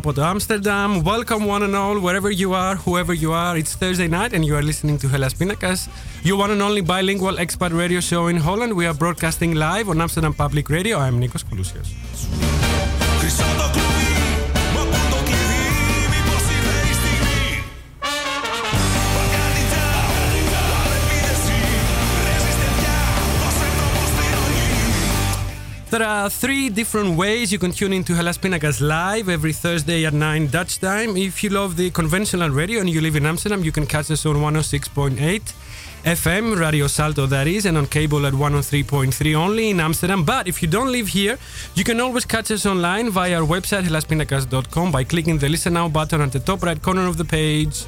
Apple to Amsterdam. Welcome, one and all, wherever you are, whoever you are. It's Thursday night, and you are listening to Hellas Pindakaas, your one and only bilingual expat radio show in Holland. We are broadcasting live on Amsterdam Public Radio. I am Nikos Koulousios. There are three different ways you can tune into Hellas Pindakaas live every Thursday at 9 Dutch time. If you love the conventional radio and you live in Amsterdam, you can catch us on 106.8 FM, Radio Salto that is, and on cable at 103.3 only in Amsterdam. But if you don't live here, you can always catch us online via our website hellaspindakaas.com by clicking the listen now button at the top right corner of the page.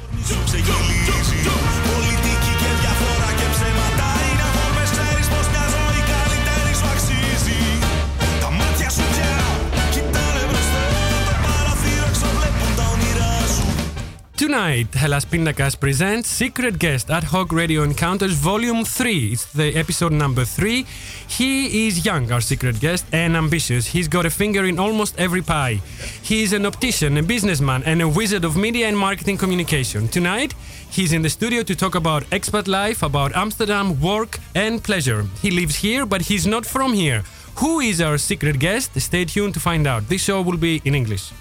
Tonight, Hellas Pindakaas presents Secret Guest Ad Hoc Radio Encounters Volume 3. It's the episode number 3. He is young, our secret guest, and ambitious. He's got a finger in almost every pie. He is an optician, a businessman, and a wizard of media and marketing communication. Tonight, he's in the studio to talk about expat life, about Amsterdam, work, and pleasure. He lives here, but he's not from here. Who is our secret guest? Stay tuned to find out. This show will be in English.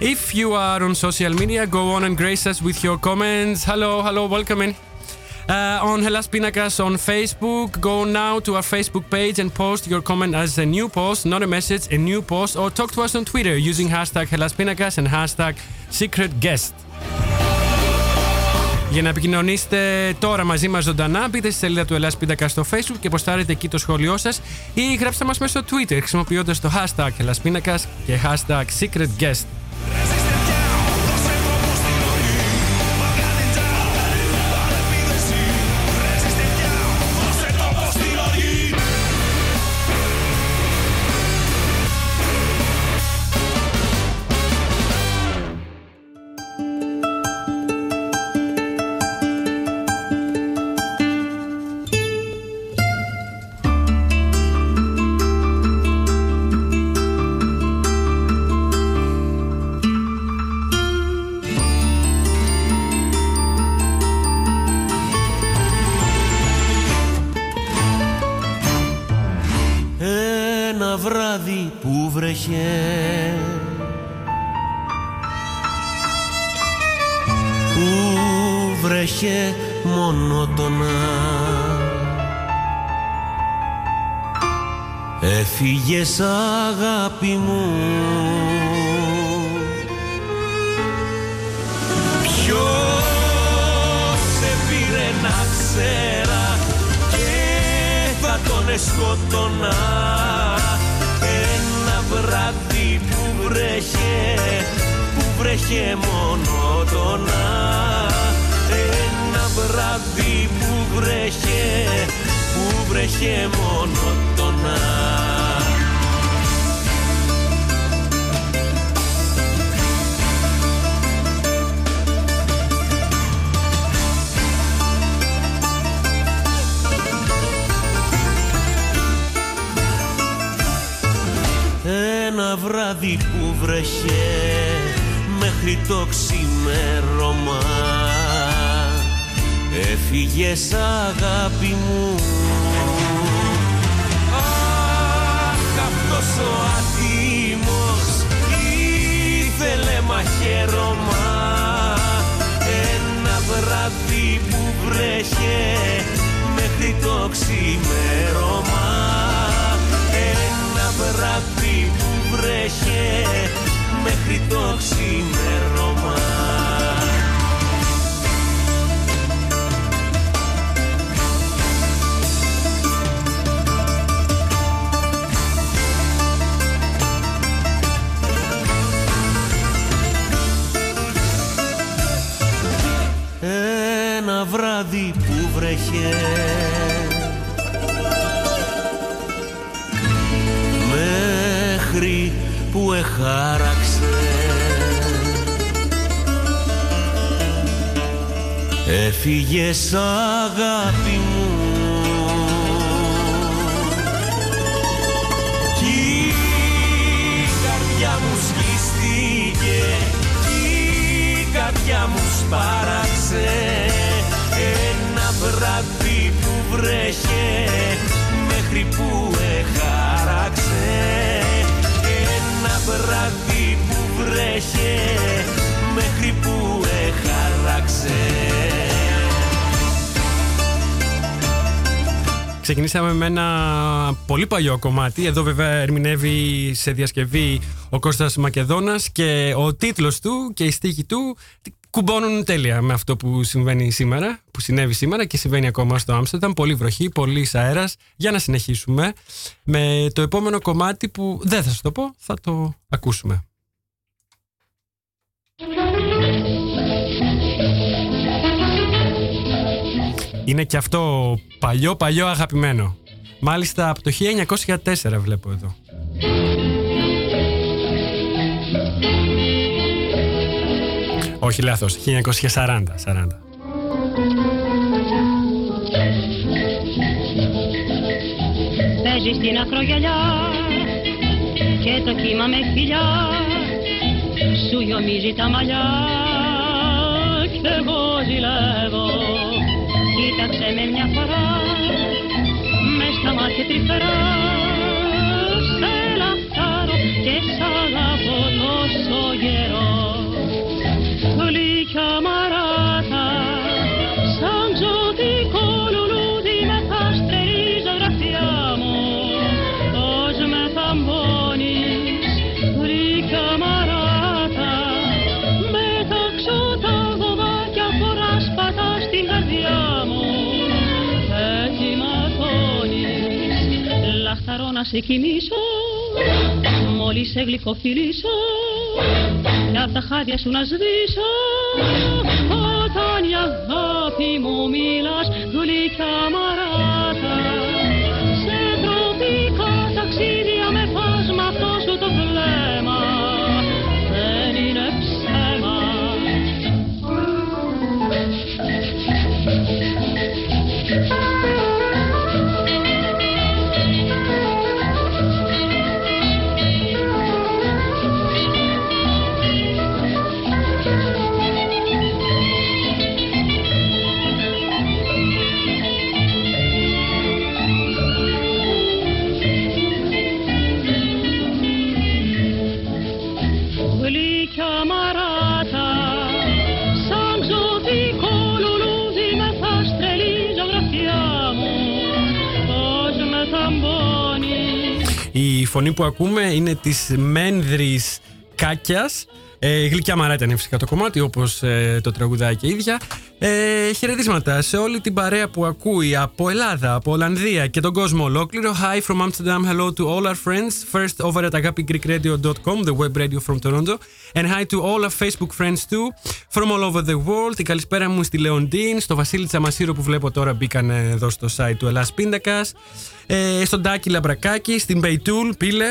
If you are on social media, go on and grace us with your comments. Hello, hello, welcome in. Uh, on Hellas Pinakas on Facebook, go now to our Facebook page and post your comment as a new post, not a message, a new post, or talk to us on Twitter using hashtag Hellas Pinakas and hashtag Secret Guest. Για να επικοινωνήσετε τώρα μαζί μας ζωντανά, μπείτε στη σελίδα του Ελλάς Πίντακα στο Facebook και ποστάρετε εκεί το σχόλιο σας ή γράψτε μας μέσω Twitter χρησιμοποιώντας το hashtag Ελλάς Πίνακας και hashtag Secret Guest. Resistencia. Βρέχε μονότονα Έφυγες αγάπη μου. Ποιος σε πήρε να ξέρα και θα τον σκότωνα Ένα βράδυ που βρέχε, που βρέχε μονότονα Ένα βράδυ που βρέχε, που βρέχε μονότονα Ένα βράδυ που βρέχε μέχρι το ξημέρωμα Έφυγες αγάπη μου. Αχ αυτός ο άτιμος ήθελε μαχαίρωμα. Ένα βράδυ που βρέχε μέχρι το ξημέρωμα. Ένα βράδυ που βρέχε μέχρι το ξημέρωμα ένα βράδυ που βρέχε. Μέχρι που εχάραξε. Έφυγες αγάπη βρέχε Μέχρι που εχάραξε Ένα βράδυ που βρέχε Μέχρι που εχάραξε Ξεκινήσαμε με ένα πολύ παλιό κομμάτι. Εδώ βέβαια ερμηνεύει σε διασκευή ο Κώστας Μακεδόνας και ο τίτλος του και η στίχη του κουμπώνουν τέλεια με αυτό που συμβαίνει σήμερα, που συνέβη σήμερα και συμβαίνει ακόμα στο Άμστερνταμ. Πολύ βροχή, πολύ αέρας. Για να συνεχίσουμε με το επόμενο κομμάτι που δεν θα σου το πω, θα το ακούσουμε. Είναι και αυτό παλιό παλιό αγαπημένο. Μάλιστα από το 1904 βλέπω εδώ. Όχι λάθος, 1940. 40. Παίζεις στην ακρογιαλιά και το κύμα με φιλιά σου γιομίζει τα μαλλιά και εγώ ζηλεύω κοίταξε με μια φορά μες στα μάτια τρυφερά σε κοιμήσω μόλις σε γλυκοφιλήσω κι απ' τα χάδια σου να σβήσω. Όταν η αγάπη μου μιλάς γλυκιά μαράτα φωνή που ακούμε είναι της Μένδρης Κάκιας. Ε, γλυκιά μαρά ήταν φυσικά το κομμάτι, όπως ε, το τραγουδάει και η ίδια. Ε, χαιρετίσματα σε όλη την παρέα που ακούει από Ελλάδα, από Ολλανδία και τον κόσμο ολόκληρο. Hi from Amsterdam, hello to all our friends. First over at agapigreekradio.com, the web radio from Toronto. And hi to all our Facebook friends too, from all over the world. Η καλησπέρα μου στη Λεοντίν, στο Βασίλη Τσαμασίρο που βλέπω τώρα μπήκαν εδώ στο site του Ελλάς Πίντακας. Ε, στον Τάκη Λαμπρακάκη, στην Μπεϊτούλ, πήλε,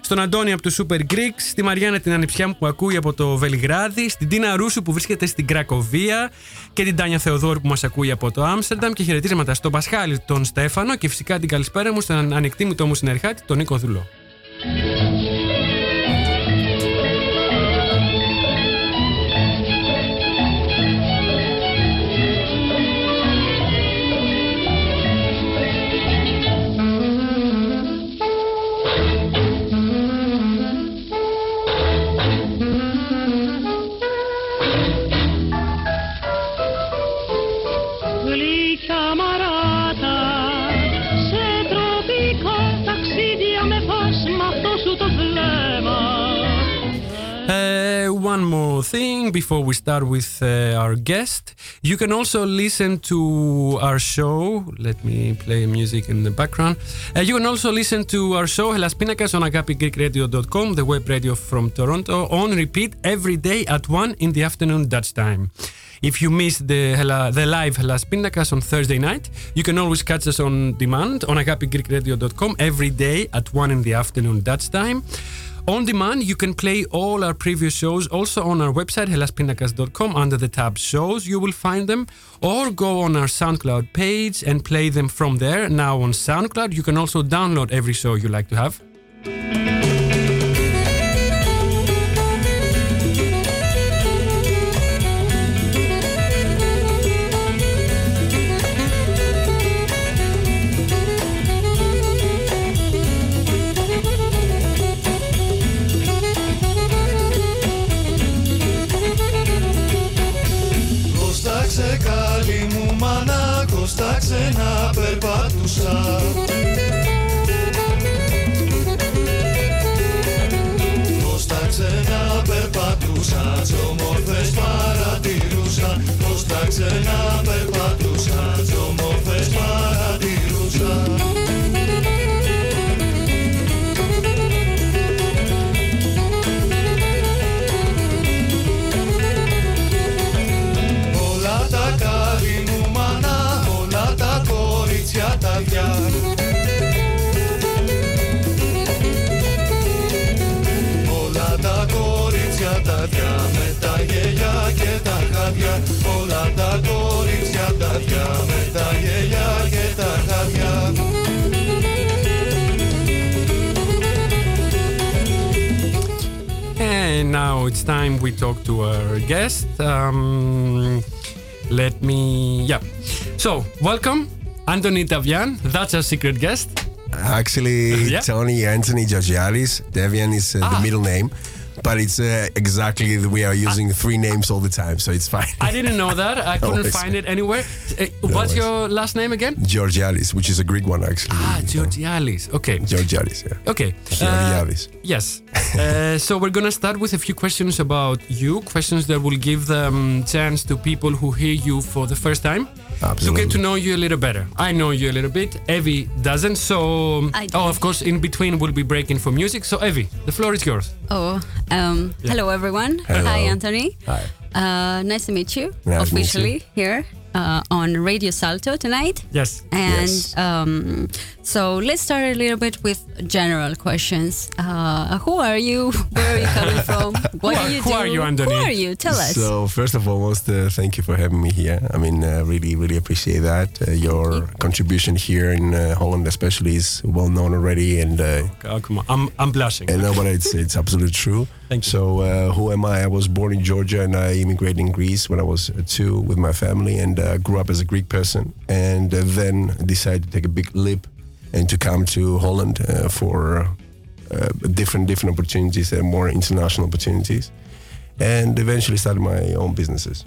στον Αντώνη από τους Super Greeks, στη Μαριάννα την ανιψιά μου που ακούει από το Βελιγράδι, στην Τίνα Ρούσου που βρίσκεται στην Κρακοβία και την Τάνια Θεοδόρου που μας ακούει από το Άμστερνταμ και χαιρετίσματα στον Πασχάλη τον Στέφανο και φυσικά την καλησπέρα μου στον ανεκτήμητο μου συνεργάτη τον Νίκο Δουλό. One more thing before we start with uh, our guest. You can also listen to our show. Let me play music in the background. Uh, you can also listen to our show Hellas Pindakaas on agapigreekradio.com, the web radio from Toronto, on repeat every day at 1 in the afternoon Dutch time. If you miss the, the live Hellas Pindakaas on Thursday night, you can always catch us on demand on agapigreekradio.com every day at 1 in the afternoon Dutch time. On demand, you can play all our previous shows also on our website, hellaspindakaas.com, under the tab shows. You will find them. Or go on our SoundCloud page and play them from there. Now on SoundCloud, you can also download every show you like to have. Anthony Tavian. That's our secret guest. Actually, Yeah. Tony Anthony Georgiadis. Devian is uh, Ah. the middle name, but it's uh, exactly we are using three names all the time, so it's fine. I didn't know that. I couldn't find it anywhere. Uh, what's your last name again? Georgiadis, which is a Greek one actually. Ah, you know. Georgialis. Okay. Georgiadis, yeah. Okay. Georgiadis. yes. Uh, so we're gonna start with a few questions about you. Questions that will give them chance to people who hear you for the first time to get to know you a little better. I know you a little bit. Evie doesn't. So I do. oh, of course, in between we'll be breaking for music. So Evie, the floor is yours. Oh, um, hello everyone. Hello. Hi, Anthony. Hi. Uh, nice to meet you Nice to meet officially here uh, on Radio Salto tonight. Yes. And Yes. um, so let's start a little bit with general questions. Uh, who are you? Where are you coming from? What Who do are- you who do? are you, Anthony? Who are you? Tell us. So first of all, most uh, thank you for having me here. I mean, uh, really, really appreciate that. Uh, your contribution here in uh, Holland, especially, is well known already, and uh, Oh, come on. I'm, I'm blushing. And no, but it's it's absolutely true. Thank you. So uh, who am I? I was born in Georgia and I immigrated in Greece when I was uh, two with my family and uh, grew up as a Greek person and uh, then decided to take a big leap and to come to Holland uh, for uh, different different opportunities and more international opportunities and eventually started my own businesses.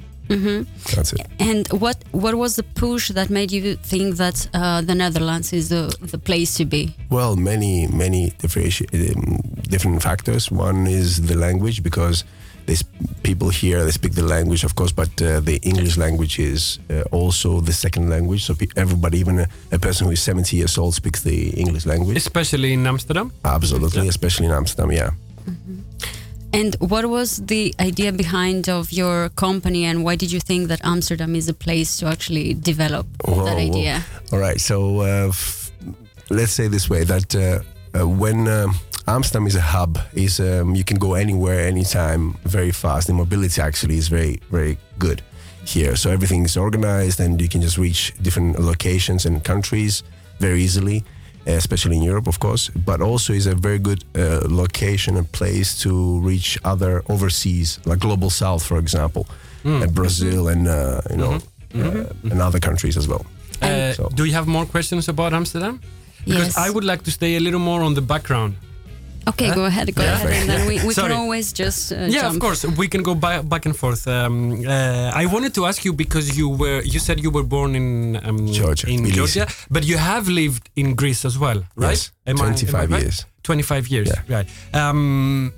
That's it. and what what was the push that made you think that uh, the Netherlands is the, the place to be? Well, many many differenti- um, different factors. One is the language because there's people here they speak the language, of course, but uh, the English language is uh, also the second language. So pe- everybody, even a, a person who is 70 years old, speaks the English language. Especially in Amsterdam. Absolutely, especially in Amsterdam. Yeah. And what was the idea behind of your company, and why did you think that Amsterdam is a place to actually develop Whoa, that whoa. idea? All right. So uh, f- let's say this way that uh, uh, when um Amsterdam is a hub, is um, you can go anywhere, anytime, very fast. The mobility actually is very, very good here. So everything is organized, and you can just reach different locations and countries very easily. Especially in Europe, of course, but also is a very good uh, location and place to reach other overseas, like global south, for example, and Brazil and uh, you know uh, and other countries as well. Uh, So- Do you have more questions about Amsterdam? Because Yes. I would like to stay a little more on the background. Okay, go ahead, go Yeah. ahead, and then we, we can always just uh, yeah, jump. of course, we can go by, back and forth. Um, uh, I wanted to ask you because you were you said you were born in um, Georgia, in Tbilisi. Georgia, but you have lived in Greece as well, right? Yes, Am I- am I 25 right? years. 25 years, Yeah. right. Um,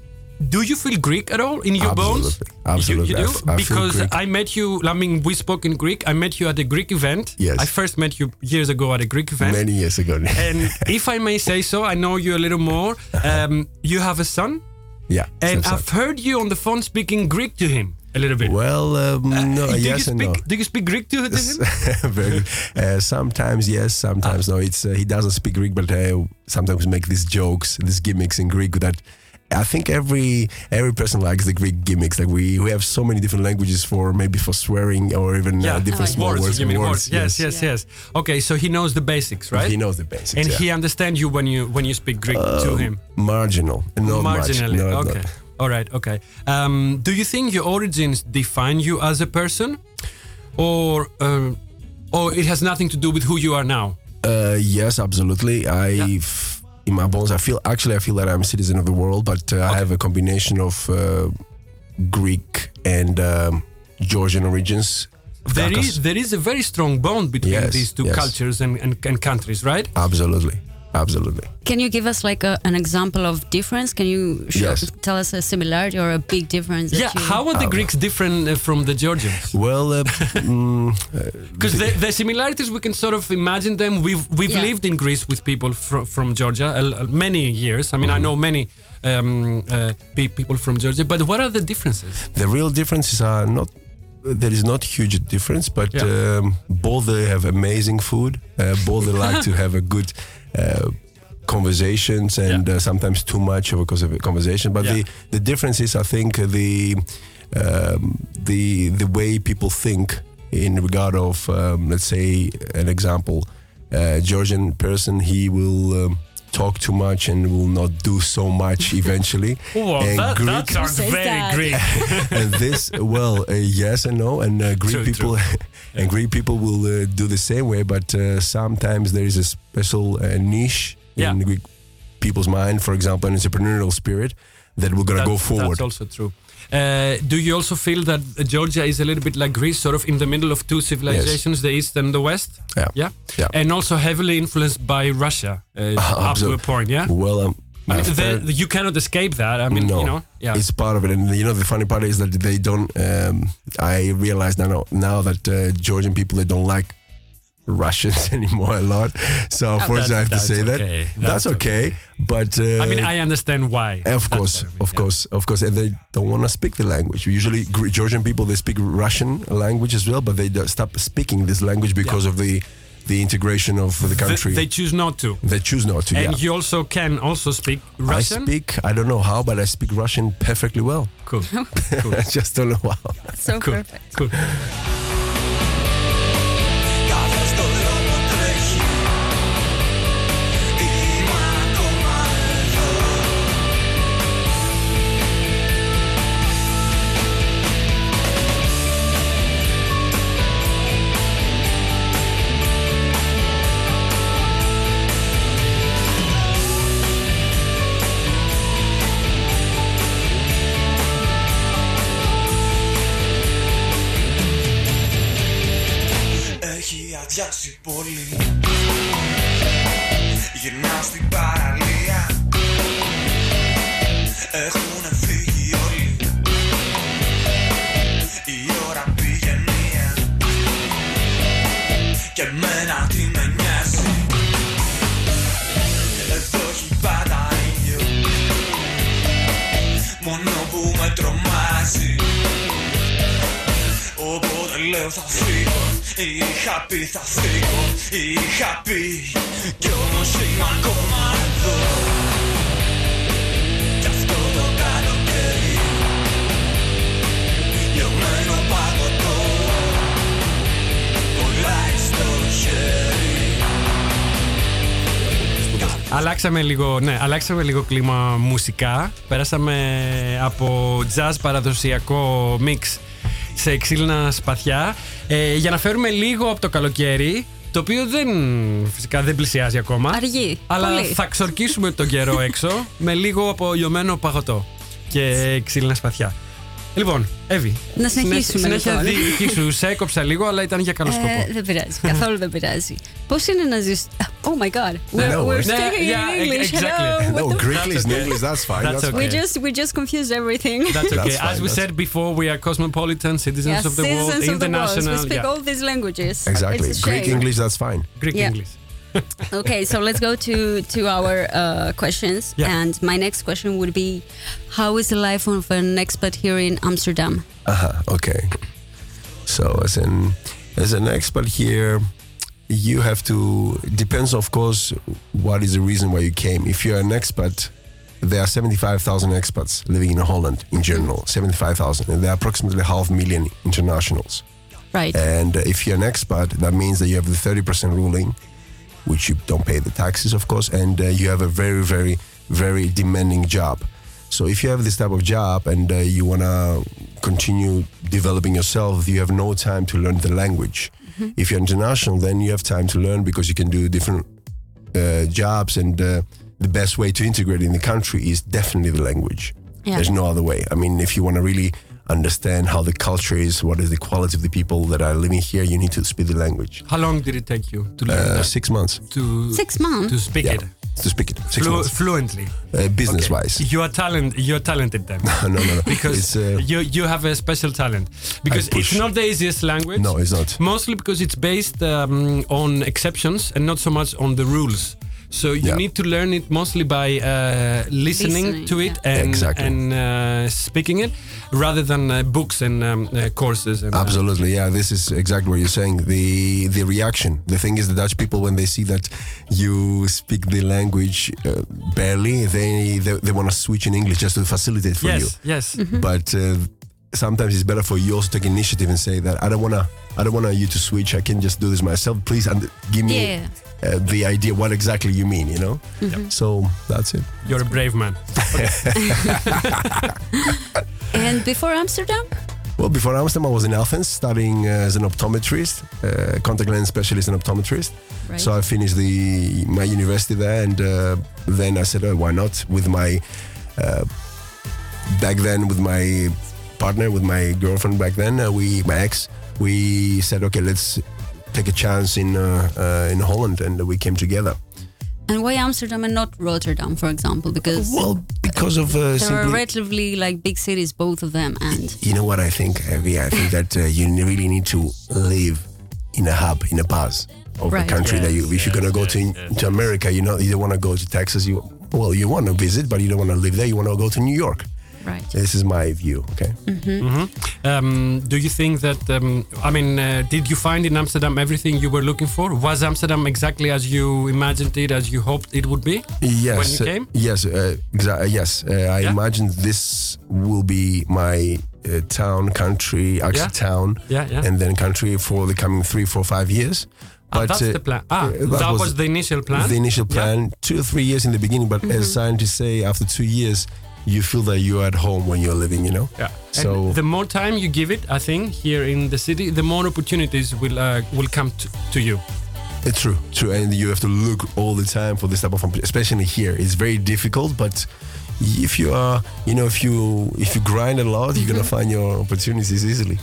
do you feel Greek at all in your bones? Absolutely. Absolutely. You, you I do? I feel because. I met you, I mean, we spoke in Greek. I met you at a Greek event. Yes. I first met you years ago at a Greek event. Many years ago. And if I may say so, I know you a little more. Um, you have a son, yeah. and I've heard you on the phone speaking Greek to him a little bit. well, um, no, do yes you and speak, no. Do you speak Greek to, to him? Very. Uh, sometimes yes, sometimes no. It's uh, he doesn't speak Greek, but uh, sometimes we make these jokes, these gimmicks in Greek that I think every every person likes the Greek gimmicks. Like we, we have so many different languages for maybe for swearing or even uh, different Oh, small words. words. Words. words? Yes, yes, Yeah. yes. Okay, so he knows the basics, right? He knows the basics. and yeah. he understands you when you when you speak Greek to Um, him. marginal, not Marginally. much. Not- okay. not- All right. Okay. Um, do you think your origins define you as a person, or uh, or it has nothing to do with who you are now? Uh, yes, absolutely. I, Yeah. In my bones, I feel actually I feel that I'm a citizen of the world, but uh, I have a combination of uh, Greek and um, Georgian origins. There is there is a very strong bond between Yes, these two yes. cultures and, and, and countries, right? absolutely, absolutely. Can you give us like a, an example of difference? Can you show, Yes. tell us a similarity or a big difference? Yeah. you- How are the Greeks different uh, from the Georgians? Well, uh, mm, Because the, the similarities we can sort of imagine them. We've we've Yeah. lived in Greece with people from from Georgia uh, uh, many years. I mean, I know many um, uh, people from Georgia. But what are the differences? the real differences are not. There is not huge difference, but Yeah. um, both they have amazing food. Uh, both they like to have a good. Uh, conversations and Yeah. uh, sometimes too much of a cause of a conversation but Yeah. the the difference is i think uh, the um, the the way people think in regard of um, let's say an example uh, georgian person he will um, talk too much and will not do so much eventually and Greek, sounds very that? Greek. and this well uh, yes and no and uh, greek True, people and greek people will uh, do the same way but uh, sometimes there is a special uh, niche in greek people's mind for example an entrepreneurial spirit that we're gonna go forward That's also true. Uh, do you also feel that uh, Georgia is a little bit like Greece, sort of in the middle of two civilizations, the East and the West? yeah Yeah. Yeah. And also heavily influenced by Russia uh, up to a absolutely. point, yeah? well um, I mean, the, the- you cannot escape that. I mean, no, you know, yeah. it's part of it. And you know, the funny part is that they don't. Um, I realize now now that uh, Georgian people they don't like Russians anymore a lot. So of course I have to say that. That's, That's okay. But uh, I mean, I understand why. Of course, I mean, of yeah. course, of course, and they don't want to speak the language. Usually, Georgian people they speak Russian language as well, but they stop speaking this language because of the the integration of the Th- country. they choose not to. They choose not to. And yeah, you also can also speak Russian. I speak. I don't know how, but I speak Russian perfectly well. Cool. cool. I just don't know how. so Cool. perfect. Cool. Αλλάξαμε λίγο, ναι, αλλάξαμε λίγο κλίμα μουσικά. Πέρασαμε από jazz παραδοσιακό mix σε ξύλινα σπαθιά ε, για να φέρουμε λίγο από το καλοκαίρι το οποίο δεν, φυσικά δεν πλησιάζει ακόμα. Αργεί. Αλλά Πολύ. θα ξορκίσουμε τον καιρό έξω με λίγο από λιωμένο παγωτό και ξύλινα σπαθιά. Λοιπόν, Εύη. Να συνεχίσουμε, Συνέχεια λοιπόν. δική σου. Σε έκοψα λίγο, αλλά ήταν για καλό σκοπό. Ε, δεν πειράζει. Καθόλου δεν πειράζει. Πώ είναι να ζει. Oh my god. We're, No, we're it's- speaking Yeah, in English. exactly. Hello. No, what the- Greek is okay. in English. That's fine. That's That's, okay. We just we just confused everything. That's okay. That's As fine, we that's- said before, we are cosmopolitan citizens Yeah, of the world, citizens of the world. international. We speak yeah. all these languages. Exactly. It's a Greek shame. English. That's fine. Greek Yeah. English. Okay, so let's go to to our uh, questions. Yeah. And my next question would be, how is the life of an expat here in Amsterdam? Uh-huh. Okay. So as an as an expert here, you have to depends of course what is the reason why you came. If you're an expat there are 75,000 expats living in Holland in general, 75,000, and there are approximately half million internationals. Right. And uh, if you're an expat, that means that you have the 30% ruling, which you don't pay the taxes, of course, and uh, you have a very, very, very demanding job. So if you have this type of job and uh, you want to continue developing yourself, you have no time to learn the language. If you're international, then you have time to learn because you can do different uh, jobs, and uh, the best way to integrate in the country is definitely the language. Yeah. There's no other way. I mean, if you want to really understand how the culture is, what is the quality of the people that are living here, you need to speak the language. How long did it take you to learn Uh, that? six months. To Six months. to speak Yeah, it to speak it. Flu- months. fluently. Uh, business Okay. wise. You are talent. You are talented then. no, no, no. because it's, uh, you you have a special talent because it's not the easiest language. no, it's not. Mostly because it's based um, on exceptions and not so much on the rules. So you Yeah. need to learn it mostly by uh, listening, Listening, to it yeah. and Exactly. and uh, speaking it, rather than uh, books and um, uh, courses. And, uh, Absolutely, yeah. This is exactly what you're saying. The the reaction. The thing is, the Dutch people when they see that you speak the language uh, barely, they they, they want to switch in English just to facilitate for you. yes, yes. But uh, sometimes it's better for you also take initiative and say that I don't wanna I don't wanna you to switch. I can just do this myself. Please and give me Yeah. uh, the idea what exactly you mean. You know. So that's it. You're a brave man. And before Amsterdam? Well, before Amsterdam, I was in Athens studying uh, as an optometrist, uh, contact lens specialist and optometrist. Right. So I finished the my university there, and uh, then I said, "Oh, why not?" With my uh, back then, with my partner, with my girlfriend back then, uh, we my ex, we said, "Okay, let's take a chance in uh, uh, in Holland," and we came together. And why Amsterdam and not Rotterdam, for example? Because Well, because of uh, there are relatively like big cities, both of them, and you know what I think, Evie? I think that uh, you really need to live in a hub, in a buzz of Right. the country that you. If you're gonna go to to America, you know, you don't want to go to Texas. You well, you want to visit, but you don't want to live there. You want to go to New York. Right. This is my view. Okay. Um, do you think that? Um, I mean, uh, did you find in Amsterdam everything you were looking for? Was Amsterdam exactly as you imagined it, as you hoped it would be? Yes. When you uh, came? yes. Uh, exa- yes. Uh, I Yeah? imagine this will be my uh, town, country, actually Yeah. town, Yeah, yeah. and then country for the coming three, four, five years. Ah, that's uh, the plan. Ah, uh, that, was, the initial plan. The initial Yeah. plan, two or three years in the beginning, but as scientists say, after two years, you feel that you're at home when you're living, you know? Yeah. So- and the more time you give it, I think here in the city, the more opportunities will uh, will come to, to you. It's true, true. And you have to look all the time for this type of, especially here. It's very difficult, but if you are, you know, if you if you grind a lot, you're gonna find your opportunities easily.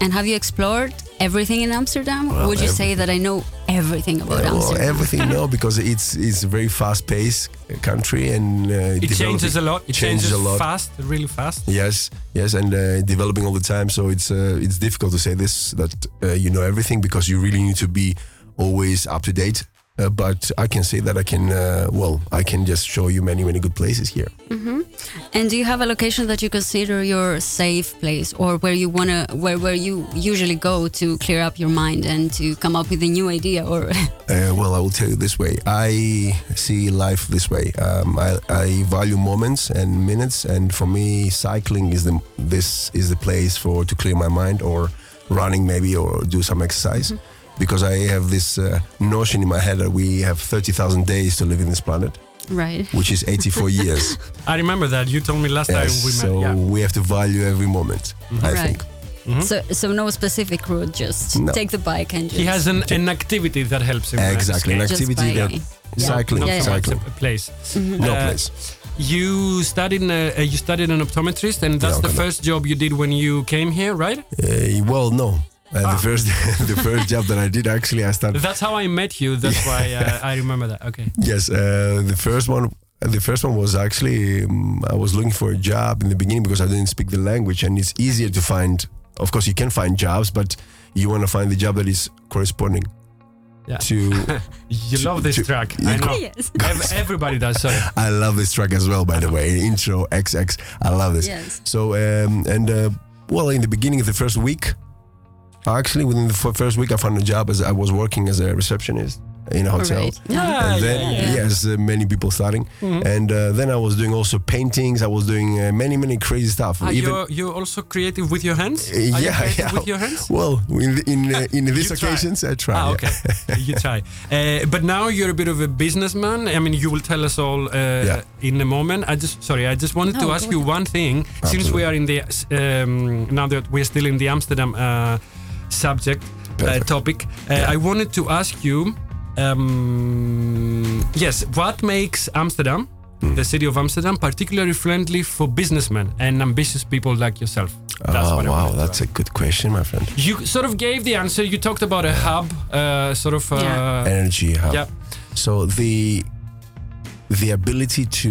And have you explored everything in Amsterdam? Well, Would you ev- say that I know everything about Well, Amsterdam? everything, no, because it's it's a very fast-paced country, and uh, It changes a lot. It changes changes, a lot. fast, really fast. Yes, yes, and uh, developing all the time. So it's uh, it's difficult to say this that uh, you know everything because you really need to be always up to date. Uh, but I can say that I can uh, well I can just show you many many good places here. And do you have a location that you consider your safe place, or where you wanna, where where you usually go to clear up your mind and to come up with a new idea? Or Uh, well, I will tell you this way. I see life this way. Um, I, I value moments and minutes, and for me, cycling is the this is the place for to clear my mind, or running maybe, or do some exercise. Because I have this uh, notion in my head that we have thirty thousand days to live in this planet, right? which is eighty-four years. I remember that you told me last Yes, time we so. Yeah. we have to value every moment. I Right. think. So so no specific route, just No. take the bike and just He has an, an activity that helps him. Exactly, an escape. Just activity that yeah. cycling, Yeah, yeah. cycling, A place. no Uh, place. You studied uh, you studied an optometrist, and that's No, the no. first job you did when you came here, right? Uh, well, no. Uh, Ah. The first, the first job that I did actually, I started. That's how I met you. That's why uh, I remember that. Okay. Yes, uh, the first one. The first one was actually um, I was looking for a job in the beginning because I didn't speak the language, and it's easier to find. Of course, you can find jobs, but you want to find the job that is corresponding Yeah. to. You love this to- track. you I know. Yes. Everybody does. Sorry. I love this track as well, by the way. Intro XX, I love this. Yes. So um, and uh, well, in the beginning of the first week, actually within the first week, I found a job as I was working as a receptionist, in a hotel. Alright. Yeah, and then yeah, yeah. yes, uh, many people starting, and uh, then I was doing also paintings. I was doing uh, many many crazy stuff. Are Even you you're also creative with your hands? uh, Are you yeah, yeah. with your hands? Well, in in uh, in these You try. occasions, I try. Ah, yeah. okay. you try. Uh, but now you're a bit of a businessman. I mean, you will tell us all uh, Yeah. in a moment. I just sorry. I just wanted to ask you one thing. Since we are in the um, now that we're still in the Amsterdam uh, subject uh, topic, uh, Yeah. I wanted to ask you. Um, yes, what makes Amsterdam, Hmm. the city of Amsterdam, particularly friendly for businessmen and ambitious people like yourself? That's Oh wow, that's a good question, my friend. you sort of gave the answer. You talked about a hub, uh, sort of. Uh, Yeah. Energy hub. yeah. So the the ability to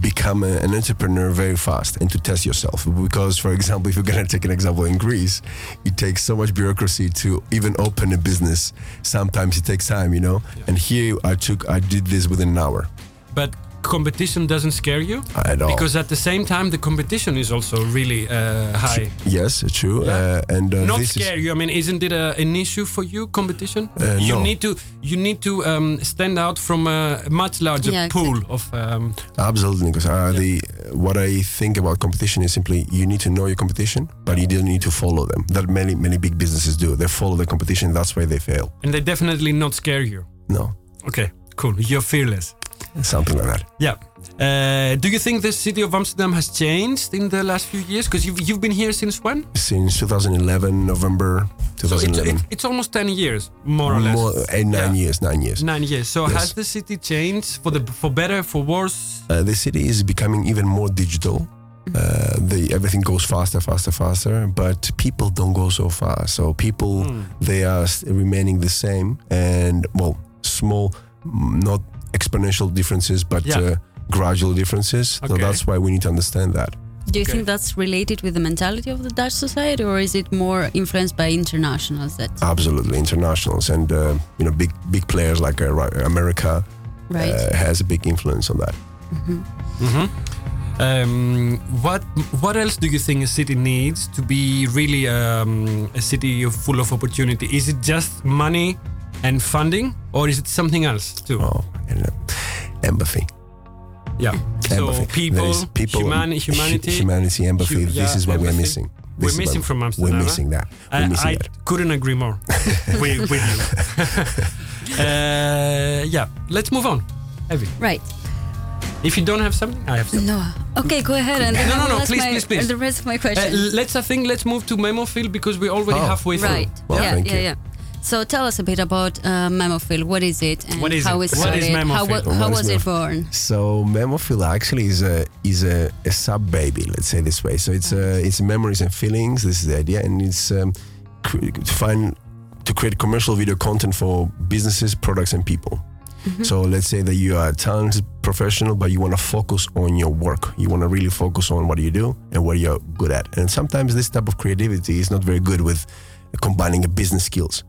become a- an entrepreneur very fast and to test yourself. Because, for example, if you're gonna take an example in Greece, it takes so much bureaucracy to even open a business. Sometimes it takes time, you know. And here I took, I did this within an hour. But competition doesn't scare you At all. because at the same time the competition is also really uh, high. Yes, true. Yeah. Uh, and uh, Not this scare is you. I mean, isn't it a, an issue for you? Competition. Uh, you no. need to you need to um, stand out from a much larger Yeah, pool of. Um, absolutely because uh, the what I think about competition is simply you need to know your competition, but you don't need to follow them. That many many big businesses do. They follow the competition. That's why they fail. and they definitely not scare you. No, Okay, cool. You're fearless. Something like that. Yeah. Uh, do you think the city of Amsterdam has changed in the last few years? Because you've, you've been here since when? Since 2011, November So it's, 2011. it's, almost 10 years, more or less. More, eight, nine Yeah. years, nine years. Nine years. So Yes. has the city changed for the for better, for worse? Uh, the city is becoming even more digital. Uh, the everything goes faster, faster, faster. But people don't go so fast. So people Hmm. they are remaining the same, and well, small, mm, not exponential differences, but Yeah. uh, gradual differences. So that's why we need to understand that. Do you Okay. think that's related with the mentality of the Dutch society, or is it more influenced by internationals? That Absolutely, internationals and uh, you know big big players like uh, America right? uh, has a big influence on that. Um, what what else do you think a city needs to be really um, a city full of opportunity? Is it just money and funding, or is it something else too? Oh, and, uh, empathy. Yeah. So empathy. people, people, humani- humanity. humanity, empathy. hu- this is what we're empathy. missing. We're missing from Amsterdam, We're missing that. We're I, missing I that. couldn't agree more with, with you. uh, yeah, let's move on. Evie, right. if you don't have something, I have something. No. Okay, go ahead. And No, no, no, ask please, my, please, please. The rest of my Uh, question. let's, I think, let's move to Memophil because we're already Oh, halfway through. right. Well, yeah, thank yeah, you. yeah. So tell us a bit about uh, Memophil. What is it and What is how it? it What is started? how Memophil? how What is was it born? So Memophil actually is a is a, a sub baby. Let's say this way. So it's uh, it's memories and feelings. This is the idea, and it's um, cre- to find to create commercial video content for businesses, products, and people. So let's say that you are a talented professional, but you want to focus on your work. You want to really focus on what you do and what you're good at. And sometimes this type of creativity is not very good with combining business skills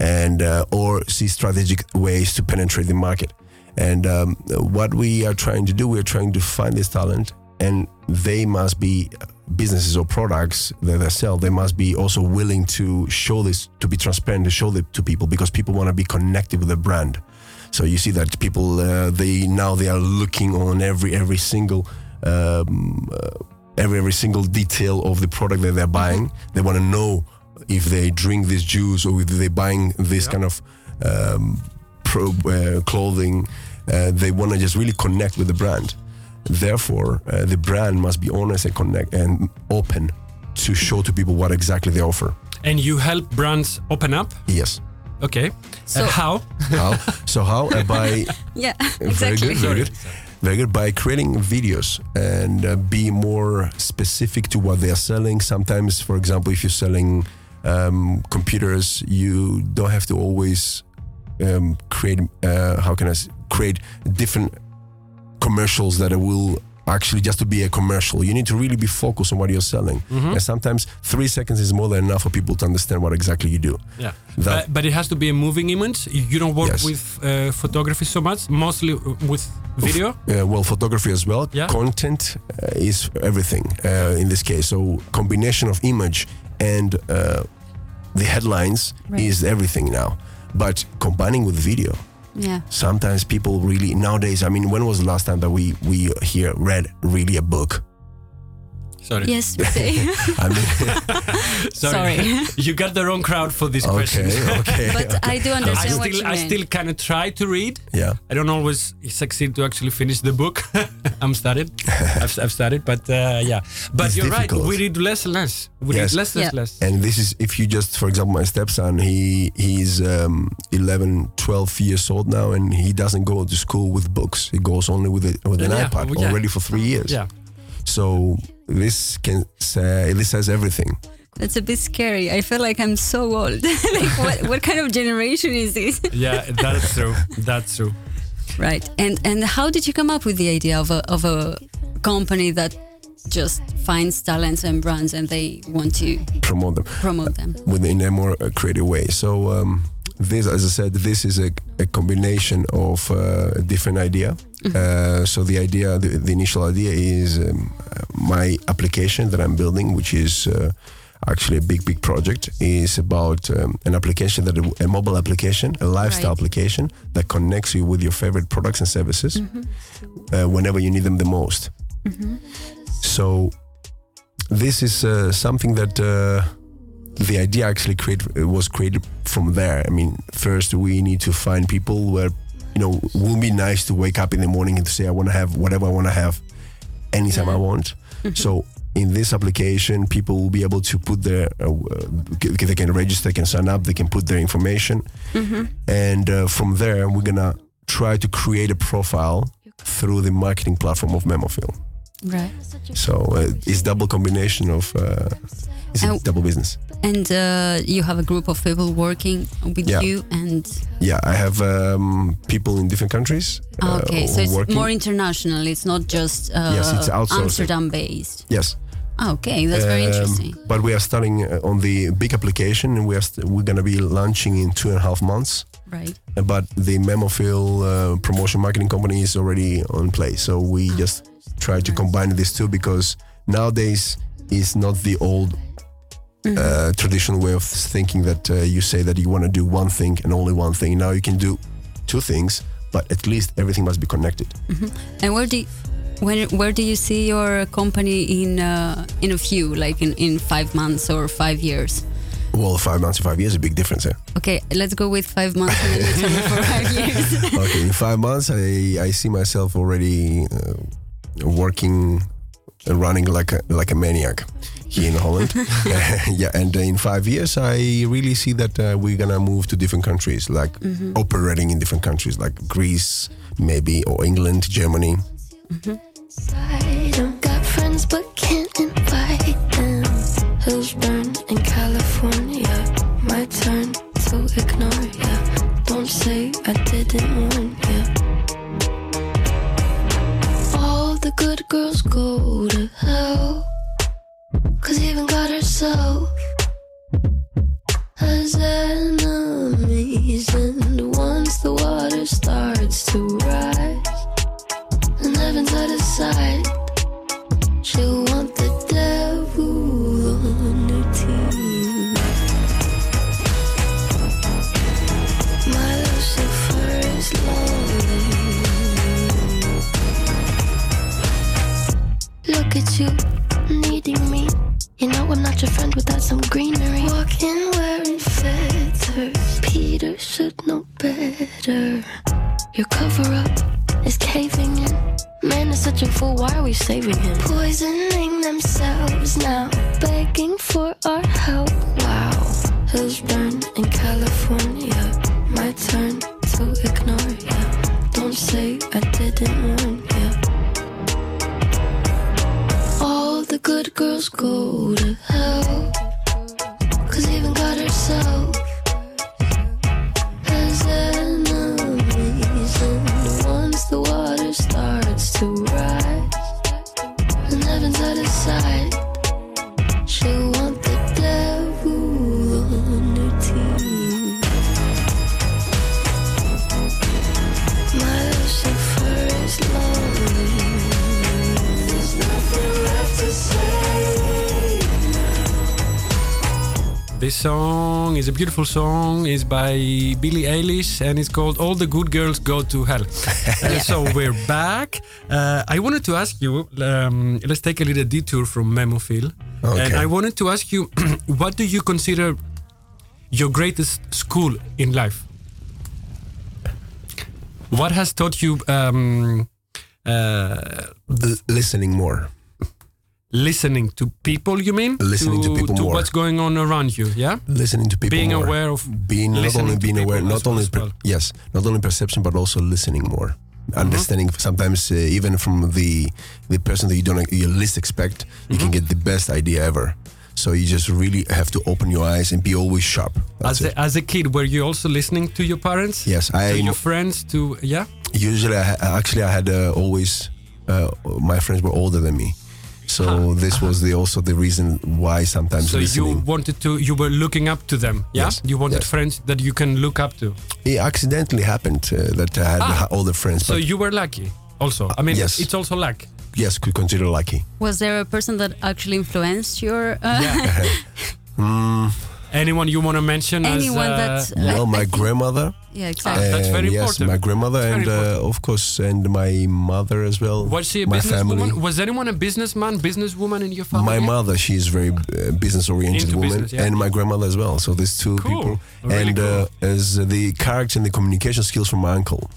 and uh, or see strategic ways to penetrate the market. And um, what we are trying to do, we are trying to find this talent, and they must be businesses or products that they sell. They must be also willing to show this, to be transparent, to show it to people, because people want to be connected with the brand. So you see that people uh, they now they are looking on every every single um, uh, every every single detail of the product that they're buying. They want to know if they drink this juice or if they're buying this kind of um, pro, uh, clothing. Uh, they want to just really connect with the brand. Therefore, uh, the brand must be honest and connect and open to show to people what exactly they offer. And you help brands open up. Yes. Okay. So- uh, how? How? so how? Uh, by Yeah, Very exactly. good, very good. Very good. By creating videos and uh, be more specific to what they are selling. Sometimes, for example, if you're selling um, computers, you don't have to always um, create. Uh, how can I s- create different commercials that will actually just to be a commercial. You need to really be focused on what you're selling. And sometimes three seconds is more than enough for people to understand what exactly you do. Yeah. That- but, but it has to be a moving image. You don't work Yes. with uh, photography so much, mostly with video. Uh, well, photography as well. Yeah. Content uh, is everything uh, in this case. So combination of image and uh, the headlines Right. is everything now. but combining with video. Yeah. Sometimes people really nowadays. I mean, when was the last time that we we here read really a book? Sorry. Yes. say. I mean, Sorry. you got the wrong crowd for this okay, question. okay, but I do I understand what still, you I mean. still kind of try to read. yeah. I don't always succeed to actually finish the book. I'm started. I've, I've started, but uh, yeah. But It's you're difficult. right. We read less and less. We Yes. read less, less, Yeah. less. And this is if you just, for example, my stepson, he he's um, 11, 12 years old now, and he doesn't go to school with books. He goes only with a, with an Yeah, iPad yeah. already for three years. yeah. So this can say this says everything. That's a bit scary. I feel like I'm so old. like, what, what kind of generation is this? Yeah, that's true. That's true. right. And and how did you come up with the idea of a of a company that just finds talents and brands and they want to Promote them. promote them? within a more uh, creative way. So um, this, as I said, this is a, a combination of uh, a different idea. Uh, so the idea, the, the initial idea is um, uh, my application that I'm building, which is uh, actually a big, big project, is about um, an application that a, mobile application, a lifestyle Right. application that connects you with your favorite products and services uh, whenever you need them the most. So this is uh, something that uh, the idea actually create, was created from there. I mean, first we need to find people where you know will be nice to wake up in the morning and to say I want to have whatever I want to have anytime I want. So in this application, people will be able to put their uh, uh, they can register, they can sign up, they can put their information, and uh, from there we're gonna try to create a profile through the marketing platform of Memophil. Right. So uh, it's double combination of uh, it's And- double business. And uh, you have a group of people working with Yeah. you, and Yeah, I have um, people in different countries. uh, okay, so it's working. more international. It's not just uh, Yes, it's. Amsterdam based. yes. Okay, that's very Um, interesting. But we are starting uh, on the big application, and we are st- we're going to be launching in two and a half months. Right. But the Memophil uh, promotion marketing company is already on place, so we just try to combine these two because nowadays it's not the old. Uh, traditional way of thinking that uh, you say that you want to do one thing and only one thing. Now you can do two things, but at least everything must be connected. And where do you, when, where do you see your company in uh, in a few, like in, in five months or five years? Well, five months to five years is a big difference. Yeah. Okay, let's go with five months and then you tell me for five years. okay, in five months, I, I see myself already uh, working and running like a, like a maniac here in Holland. yeah, and uh, in five years, I really see that uh, we're gonna move to different countries, like mm-hmm. operating in different countries, like Greece, maybe, or England, Germany. Mm-hmm. I don't got friends but can't invite them. Hills burn in California. My turn to ignore ya. Don't say I didn't warn ya. All the good girls go to hell. Cause even God herself has enemies. And once the water starts to rise, and heaven's out of sight. She'll want the devil on her team. My Lucifer is lonely. Look at you, needing me. You know I'm not your friend without some greenery. Walking wearing feathers. Peter should know better. Your cover up is caving in. Man is such a fool, why are we saving him? Poisoning themselves now, begging for our help. Wow, burn in California. My turn to ignore ya. Don't say I didn't warn good girls go to hell. Cause even God herself this song is a beautiful song. It's by Billie Eilish and it's called "All the Good Girls Go to Hell." Uh, so we're back. Uh, I wanted to ask you. Um, let's take a little detour from Memophile, and I wanted to ask you, what do you consider your greatest school in life? What has taught you um, uh, listening more. Listening to people? You mean Listening to people more. what's going on around you? Yeah. listening to people Being more. aware of being not only being aware not only well. yes not only perception but also listening more understanding sometimes uh, even from the the person that you don't you least expect you can get the best idea ever so you just really have to open your eyes and be always sharp That's As it. a, as a kid, were you also listening to your parents? yes To i your friends? To yeah. usually I actually i had uh, always uh, my friends were older than me so this was the also the reason why sometimes So you wanted to, you were looking up to them. Yeah. Yes, You wanted yes. friends that you can look up to. it accidentally happened uh, that i had Ah. older friends So you were lucky. Also, I mean, yes. it's also luck. yes could consider lucky Was there a person that actually influenced your? Uh, Mm, Anyone you want to mention? Anyone as, uh, that? well my grandmother yeah, exactly. Ah, that's And very yes, important. my grandmother It's and uh, of course and my mother as well. was she a my businesswoman? family. Was anyone a businessman, businesswoman in your family? My mother, she's very uh, business oriented Into woman, business, yeah. and my grandmother as well. So there's two Cool. people, Really and cool. uh, as the character and the communication skills from my uncle,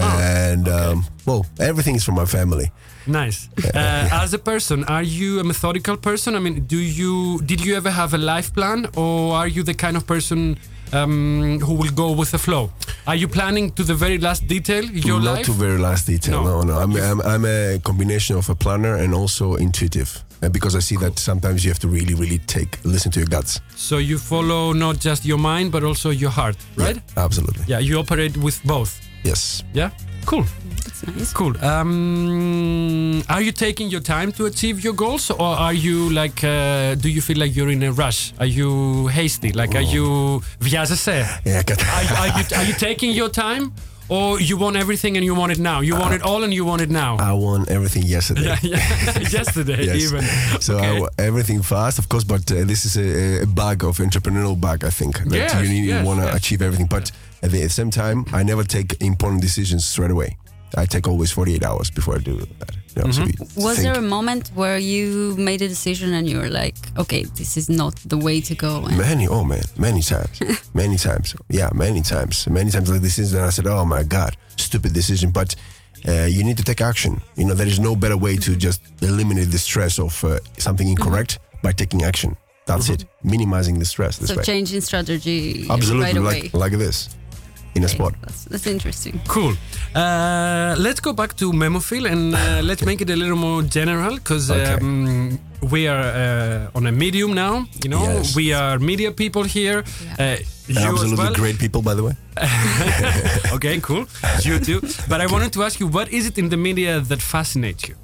Ah, and um, well, everything is from my family. Nice. Uh, as a person, are you a methodical person? I mean, do you did you ever have a life plan, or are you the kind of person um, who will go with the flow? Are you planning to the very last detail your life? Not life? to very last detail. No. No, no. I'm, I'm, I'm a combination of a planner and also intuitive. Uh, because I see that sometimes you have to really, really take listen to your guts. so you follow not just your mind but also your heart, right? Yeah, absolutely. Yeah, you operate with both. Yes. Yeah, cool, That's nice. cool. Um, are you taking your time to achieve your goals, or are you like? Uh, do you feel like you're in a rush? Are you hasty? Like, are you βιάζεσαι? Yeah, I got are, are you are you taking your time, or you want everything and you want it now? You want it all and you want it now. I want everything yesterday. yeah, yeah. Yesterday, Yes. even. So I Okay. wa- everything fast, of course, but uh, this is a, a bug of entrepreneurial bug. I think that Yes, you need yes, you want to yes. achieve everything, but at the same time, I never take important decisions straight away. I take always 48 hours before I do that. You know, so Mhm. you Was think- there a moment where you made a decision and you were like, okay, this is not the way to go? And Many, oh man, many times, many times. Yeah, many times, many times like decisions. And I said, oh my god, stupid decision. But uh, you need to take action. You know, there is no better way to just eliminate the stress of uh, something incorrect by taking action. That's it. Minimizing the stress. This so way. changing strategy Absolutely, right away. like like this, in a Okay, spot. That's, that's interesting. Cool. Uh, let's go back to Memophile and uh, let's make it a little more general because Okay. um, we are uh, on a medium now. You know, Yes. we are media people here. Uh, you Absolutely well. great people, by the way. okay, cool. You too. But I wanted to ask you, what is it in the media that fascinates you?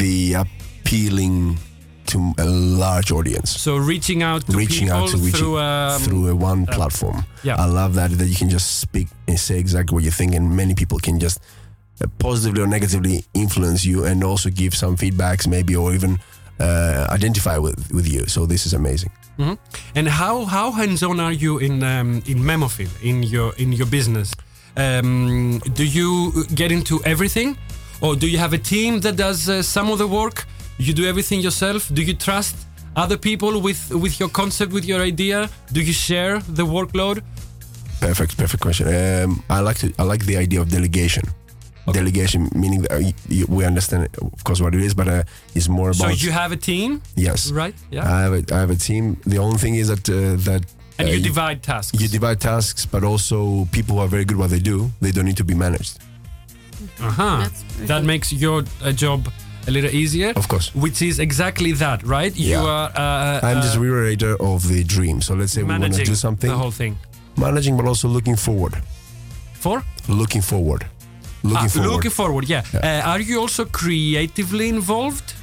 The appealing to a large audience. So reaching out to reaching people out to reaching through, um, through a one platform. yeah. I love that that you can just speak and say exactly what you think, and many people can just uh, positively or negatively influence you, and also give some feedbacks, maybe, or even uh, identify with with you. So this is amazing. Mhm. And how how hands-on are you in um, in Memophile in your in your business? Um, do you get into everything, or do you have a team that does uh, some of the work? You do everything yourself. Do you trust other people with with your concept, with your idea? Do you share the workload? Perfect, perfect question. Um, I like to I like the idea of delegation. Delegation meaning that uh, y- y- we understand, of course, what it is, but uh, it's more about. So you have a team, yes. right? Yeah. I have a, I have a team. The only thing is that uh, that and uh, you divide tasks. you divide tasks, but also people who are very good what they do, they don't need to be managed. uh-huh. That makes your uh, job a little easier. Of course. Which is exactly that, right? You Yeah. are. Uh, I'm uh, just reiterator of the dream. So let's say we want to do something, the whole thing. managing, but also looking forward. For Looking forward. Looking Ah, forward. looking forward, yeah. Uh, are you also creatively involved?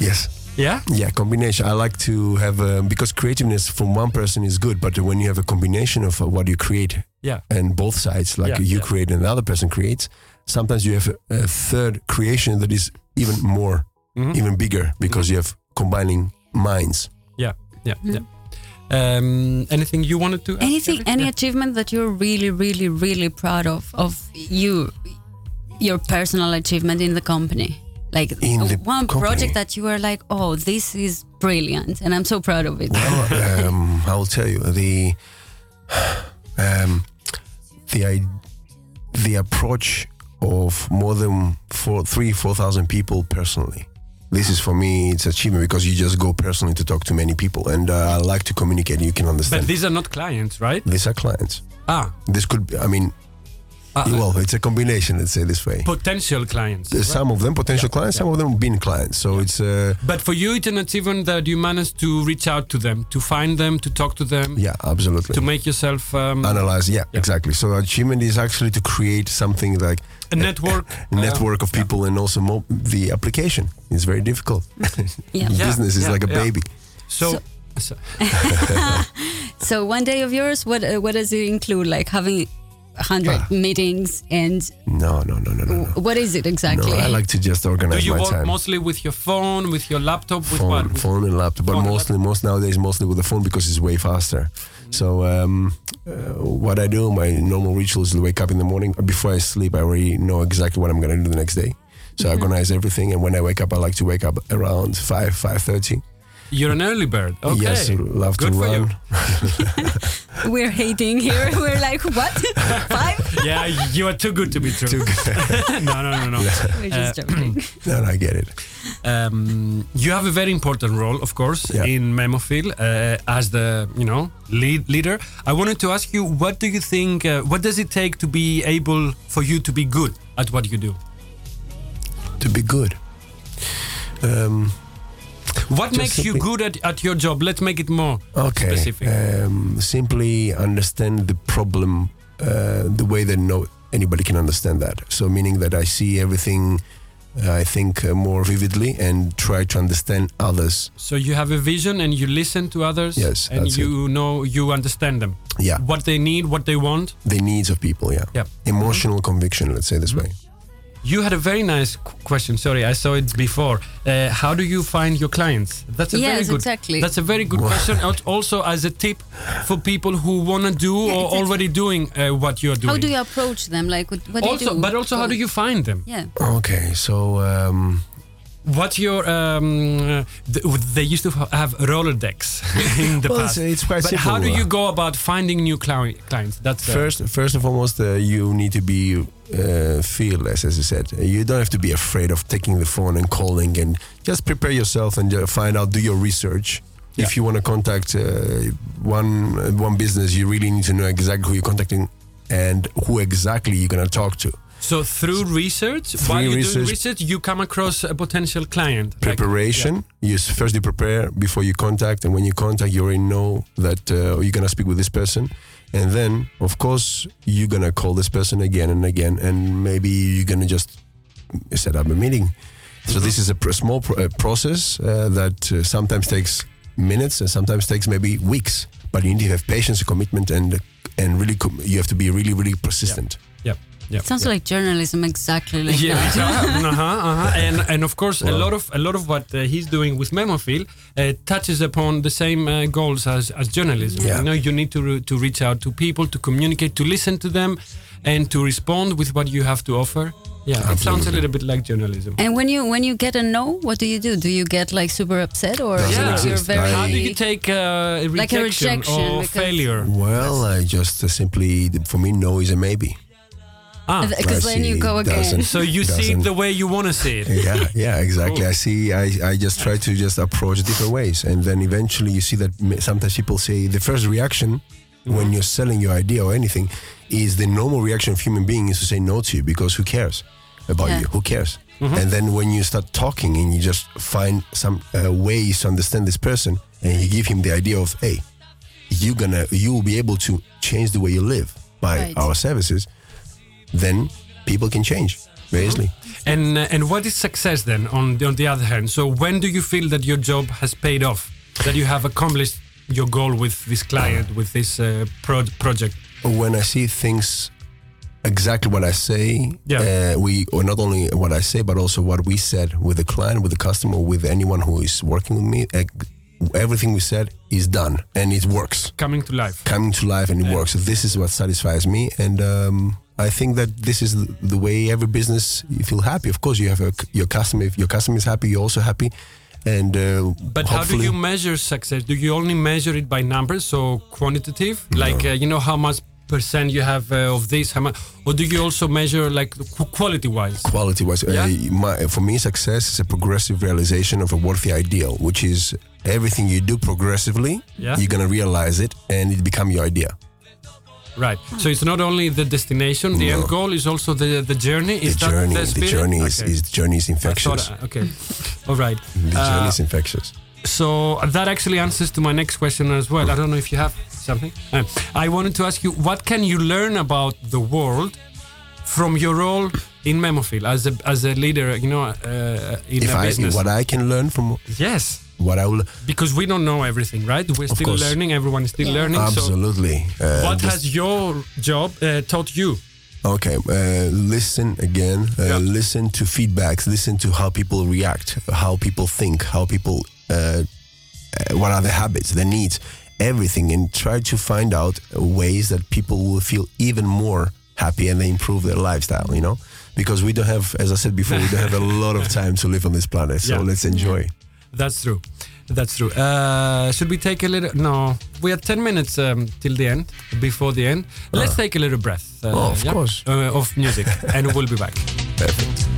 yes. Yeah. Yeah, combination. I like to have um, because creativeness from one person is good, but when you have a combination of uh, what you create Yeah. and both sides, like Yeah, you yeah. create and another person creates, sometimes you have a, a third creation that is even more, Mhm. even bigger because you have combining minds. Yeah. Yeah. Mhm. Yeah. Um, anything you wanted to? ask, Anything, Eric? any Yeah. achievement that you're really, really, really proud of of you, your personal achievement in the company, like In the one company? project that you were like, oh, this is brilliant, and I'm so proud of it. Well, um, I will tell you the um, the i- the approach of more than four, three, four thousand people personally. This is for me, it's achievement because you just go personally to talk to many people, and uh, I like to communicate. You can understand. But these are not clients, right? These are clients. Ah, This could, be, I mean, ah, well, it's a combination. Let's say this way. potential clients. Right? Some of them potential clients, some of them been clients. So it's uh, But for you, it's an achievement that you managed to reach out to them, to find them, to talk to them, yeah, absolutely. to make yourself um, analyze yeah, Yeah. exactly so achievement is actually to create something like a network. a network of people and also mo- the application is very difficult Yeah. Yeah, business is like a yeah. baby So, So- so- So one day of yours, what uh, what does it include? Like having hundred Ah. meetings, and no no no no no, no. what is it exactly? No, I like to just do organize you my work time. mostly with your phone, with your laptop, with phone, what? With- phone and laptop, but Phone and mostly, most nowadays, mostly with the phone because it's way faster. Mm-hmm. So, um, uh, what I do, my normal ritual is to wake up in the morning. Before I sleep, I already know exactly what I'm going to do the next day. So I Mm-hmm. organize everything, and when I wake up, I like to wake up around five, five thirty. You're an early bird. Okay. Yes, love Good to for you. run. We're hating here. We're like, what? Five? Yeah, you are too good to be true. Too good. no, no, no, no. We're just Uh, joking. No, no, I get it. Um, you have a very important role, of course, Yeah. in Memophil uh, as the you know lead leader. I wanted to ask you, what do you think? Uh, what does it take to be able for you to be good at what you do? To be good. Um, What Just makes you good at, at your job? Let's make it more okay. specific. Um, simply understand the problem uh, the way that no anybody can understand that. So meaning that I see everything. uh, I think uh, more vividly and try to understand others. so you have a vision and you listen to others. Yes, and you know you understand them. Yeah, What they need, what they want. the needs of people. Yeah, Yeah. emotional conviction. Let's say this way. You had a very nice qu- question. Sorry, I saw it before. Uh, how do you find your clients? That's a very Yes, good. exactly. That's a very good question. Also, as a tip for people who want to do Yeah, or exactly. already doing uh, what you're doing. How do you approach them? Like, what, what do also, you do? but also, how do you find them? Yeah. Okay, so um, What's your? Um, uh, th- they used to ha- have Rolodex in the well, past. it's, it's quite but simple. how do uh, you go about finding new cli- clients? That's uh, First, first and foremost, uh, you need to be uh, fearless, as I said. You don't have to be afraid of taking the phone and calling, and just prepare yourself and uh, find out. Do your research. Yeah. If you want to contact uh, one uh, one business, you really need to know exactly who you're contacting and who exactly you're gonna talk to. So through research, Through while you're doing research- research, you come across a potential client. Like- Preparation. You first you prepare before you contact, and when you contact, you already know that uh, you're gonna speak with this person. And then, of course, you're gonna call this person again and again, and maybe you're gonna just set up a meeting. So this is a pr- small pr- uh, process uh, that uh, sometimes takes minutes and sometimes takes maybe weeks. But you need to have patience, commitment, and and really com- you have to be really, really persistent. Yeah. Yeah. It sounds like journalism exactly like Yeah, that. uh-huh, uh-huh. and and of course a lot of a lot of what uh, he's doing with Memophil uh, touches upon the same uh, goals as, as journalism. Yeah. You know, you need to re- to reach out to people, to communicate, to listen to them, and to respond with what you have to offer. Yeah, it sounds a little bit like journalism. And when you when you get a no, what do you do? Do you get like super upset or Doesn't you're, you're very How do you take uh, a rejection, Like a rejection, or failure? Well, I just uh, simply, for me, no is a maybe. Ah, because I then you go again. doesn't- so you see it the way you want to see it. yeah yeah exactly Cool. i see I, I just try to just approach different ways and then eventually you see that sometimes people say the first reaction when you're selling your idea or anything is the normal reaction of human being is to say no to you because who cares about Yeah. you who cares and then when you start talking and you just find some uh, ways to understand this person and you give him the idea of hey you're gonna you will be able to change the way you live by Right. our services then people can change very easily And uh, and what is success then? On the, on the other hand, so when do you feel that your job has paid off? That you have accomplished your goal with this client, with this uh, pro- project? when I see things exactly what I say, Yeah. uh, we or not only what I say, but also what we said with the client, with the customer, with anyone who is working with me, uh, everything we said is done and it works Coming to life. coming to life and it works. So this is what satisfies me, and um, I think that this is the, way every business you feel happy. Of course, you have a, your customer. If your customer is happy, you're also happy. And uh, But how do you measure success? Do you only measure it by numbers, so quantitative, like uh, you know how much percent you have uh, of this, how much, or do you also measure like quality wise? quality wise Yeah? uh, my, for me success is a progressive realization of a worthy ideal which is everything you do progressively Yeah. you're gonna realize it and it become your idea Right. So it's not only the destination, the No. end goal is also the the journey. Is the that journey the the journey is, Okay. is the journey is I thought- infectious okay. All right. the Uh, journey is infectious So that actually answers to my next question as well. I don't know if you have something. Uh, I wanted to ask you, what can you learn about the world from your role in Memophil as a as a leader? You know, uh, in if a I business. what I can learn from yes, what I will because we don't know everything, right? We're still course. learning. Everyone is still Yeah. learning. So, absolutely uh, what has your job uh, taught you? Okay, uh, listen again. Uh, Yeah. Listen to feedbacks. Listen to how people react, how people think, how people, uh, uh, what are their habits, their needs, everything, and try to find out ways that people will feel even more happy and they improve their lifestyle. You know, because we don't have, as I said before, we don't have a lot of time to live on this planet. So Yeah. let's enjoy. That's true. That's true. Uh, should we take a little? No, we have ten minutes um, till the end. Before the end, let's take a little breath. Uh, Oh, of course. uh, of music, and we'll be back. Perfect.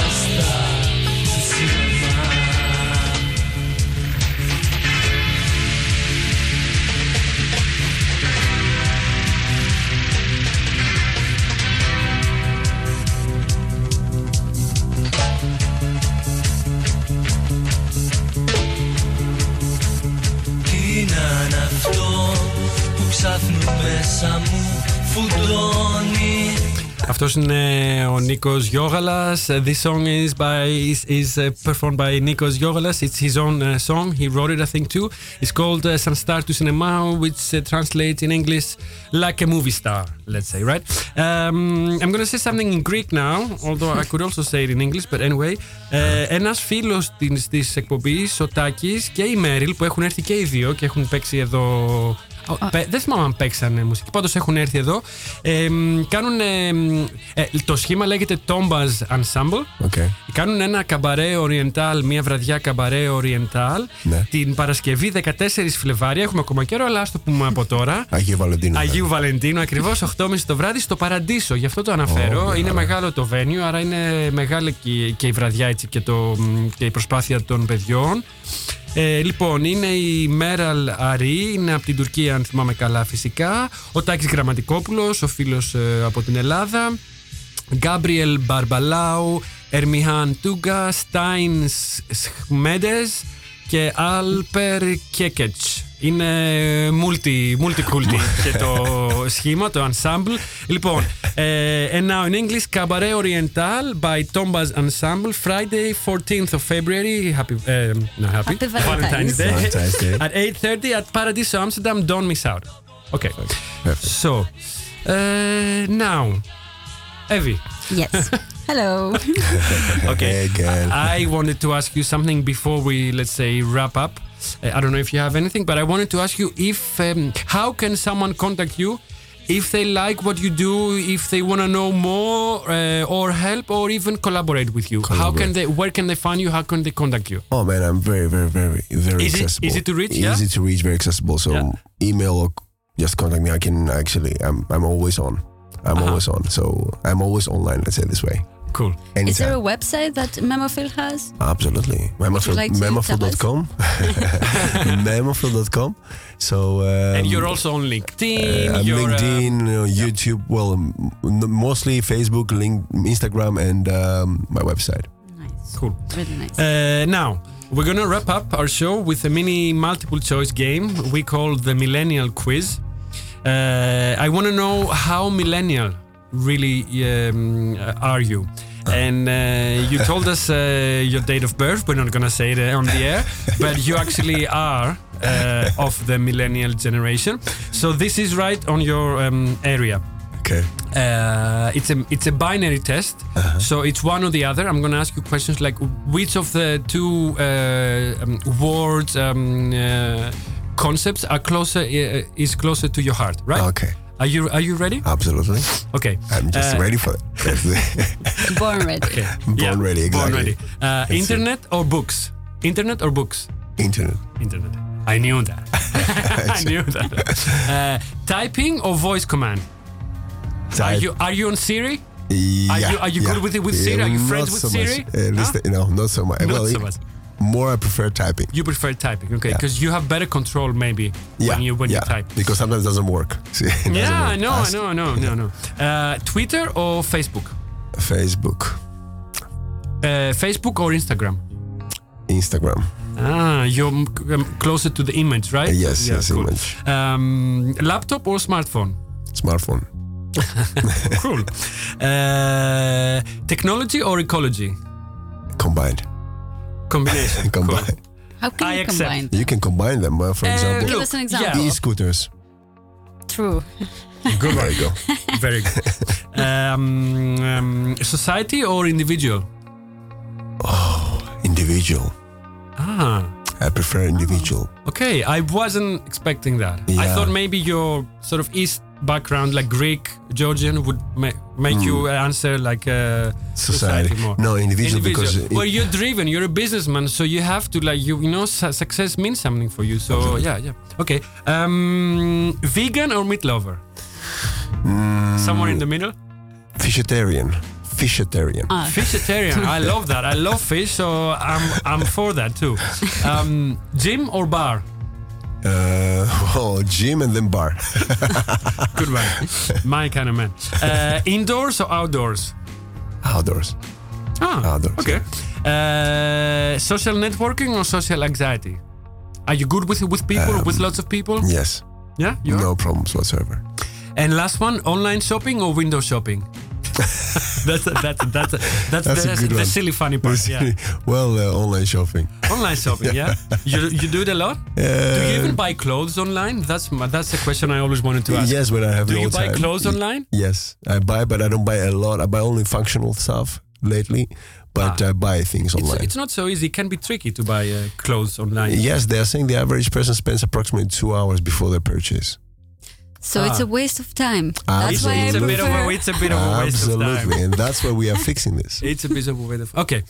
us the Αυτό είναι ο Νίκο Γιώγαλα. This song is by is, is uh, performed by Nikos Yogalas. It's his own uh, song. He wrote it, I think, too. It's called uh, San Star to Cinema, which uh, translates in English like a movie star. Let's say, right? Um, I'm gonna say something in Greek now, although I could also say it in English. But anyway, uh, ένας φίλος της, της εκπομπής, ο Τάκης και η Μέριλ, που έχουν έρθει και οι δύο και έχουν παίξει εδώ Ω, πε- Δεν θυμάμαι αν παίξανε μουσική. Πάντως έχουν έρθει εδώ. Ε, κάνουν. ε, το σχήμα λέγεται Tombas Ensemble. Okay. Κάνουν ένα καμπαρέ Oriental, μια βραδιά καμπαρέ Oriental Ναι. την Παρασκευή 14 Φλεβάρι. Έχουμε ακόμα καιρό, αλλά ας το πούμε από τώρα. Αγίου Βαλεντίνου. Αγίου Βαλεντίνου, ακριβώς 8.30 το βράδυ στο Παραντήσο. Γι' αυτό το αναφέρω. Ω, είναι καλά. μεγάλο το venue, άρα είναι μεγάλη και, και η βραδιά έτσι, και, το, και η προσπάθεια των παιδιών. Ε, λοιπόν, είναι η Μέραλ Αρή, είναι από την Τουρκία, αν θυμάμαι καλά, φυσικά. Ο Τάκης Γραμματικόπουλος, ο φίλος ε, από την Ελλάδα. Γκάμπριελ Μπαρμπαλάου, Ερμιχάν Τούγκα, Στάιν Σχμέντες και Άλπερ Κέκετς. Είναι multi, multi και το σχήμα, το ensemble. Λοιπόν, ε, and now in English, Cabaret Oriental by Tombas Ensemble, Friday 14th of February. Happy, uh, no, happy, Happy Valentine's. Day. Valentine's Day. At 8.30 at Paradiso Amsterdam. Don't miss out. Okay. Perfect. So, uh, now, Evie. Yes. Hello. Okay. Hey, girl. I wanted to ask you something before we, let's say, wrap up. Uh, I don't know if you have anything, but I wanted to ask you if um, how can someone contact you if they like what you do, if they want to know more uh, or help or even collaborate with you, Collaborate. how can they? Where can they find you? How can they contact you? Oh man, I'm very, very, very, very Easy- accessible. easy to reach, Easy yeah? to reach, very accessible. So Yeah. email or just contact me. I can actually. I'm. I'm always on. I'm Uh-huh. always on. So I'm always online. Let's say it this way. Cool. Anytime. Is there a website that Memophil has? Absolutely. Memophil, like memophil.com. memophil.com. So. Um, and you're also on LinkedIn. uh, you're, uh, LinkedIn, uh, YouTube. Well, m- m- mostly Facebook, link, Instagram, and um, my website. Nice. cool. Really nice. Uh, now, we're gonna wrap up our show with a mini multiple choice game we call the Millennial Quiz. Uh, I want to know how millennial really um, are you? And uh, you told us uh, your date of birth. We're not gonna say it on the air, but you actually are uh, of the millennial generation. So this is right on your um, area. Okay. Uh, it's a it's a binary test, so it's one or the other. I'm going to ask you questions like which of the two uh, um, words um, uh, concepts are closer uh, is closer to your heart, right? Okay. Are you are you ready? Absolutely. Okay. I'm just Uh, ready for it. That's. Born ready. Okay. Born ready, Born exactly. ready. Uh, it. internet or books? Internet or books? Internet. Internet. I knew that. I knew that. Uh, typing or voice command? Are you are you on Siri? Yeah, you- are you good with it with Siri? Are you not friends with so Siri? Much. Uh, no, not so much. Not well, so much. More, I prefer typing. You prefer typing, okay? Yeah. Because you have better control, maybe yeah, when you when yeah. you type. Because sometimes it doesn't work. See, it Yeah, I work. know, I Ask know, I know, no, no. Uh, Twitter or Facebook? Facebook, Uh, Facebook or Instagram? Instagram. Ah, you're um, closer to the image, right? Uh, yes, Yeah, yes, cool. image. Um, laptop or smartphone? Smartphone. cool. Uh, technology or ecology? Combined. Combination. Combined. Cool. How can I you accept. combine them? You can combine them. Uh, for Uh, example, Give look, us an example. yeah. e-scooters. True. Good There one. you go. Very good. um, um, society or individual? Oh, Individual. Ah. I prefer individual. Okay, I wasn't expecting that. I thought maybe your sort of East background, like Greek, Georgian, would ma- make you answer like uh, society. Hmm. Society. more. No, individual, because it- well, you're driven. You're a businessman, so you have to like you. You know, su- success means something for you. So yeah, yeah. Okay. Um, vegan or meat lover? Mm. Somewhere in the middle. Vegetarian. Vegetarian. Ah, Fishitarian. I love that. I love fish, so I'm I'm for that too. Um, gym or bar? Uh, oh, gym and then bar. Good one. My kind of man. Uh, indoors or outdoors? Outdoors. Ah, Outdoors, okay. Uh, social networking or social anxiety? Are you good with with people, with lots of people? Yes. Yeah, you are? No problems whatsoever. And last one, online shopping or window shopping? that's a, that's a, that's a, that's, That's the, the silly funny part. Yeah. well, uh, online shopping. Online shopping, yeah. You you do it a lot. do you even buy clothes online? That's my, that's a question I always wanted to ask. Yes, when I have Do no you buy clothes online? Yes, I buy, but I don't buy a lot. I buy only functional stuff lately, but Ah. I buy things It's, online. it's not so easy. It can be tricky to buy uh, clothes online. yes, they are saying the average person spends approximately two hours before their purchase. So it's Ah. a waste of time. That's why I It's a bit of a, it's a bit of a waste of time. Absolutely, and that's why we are fixing this. It's a bit of a waste of. Okay,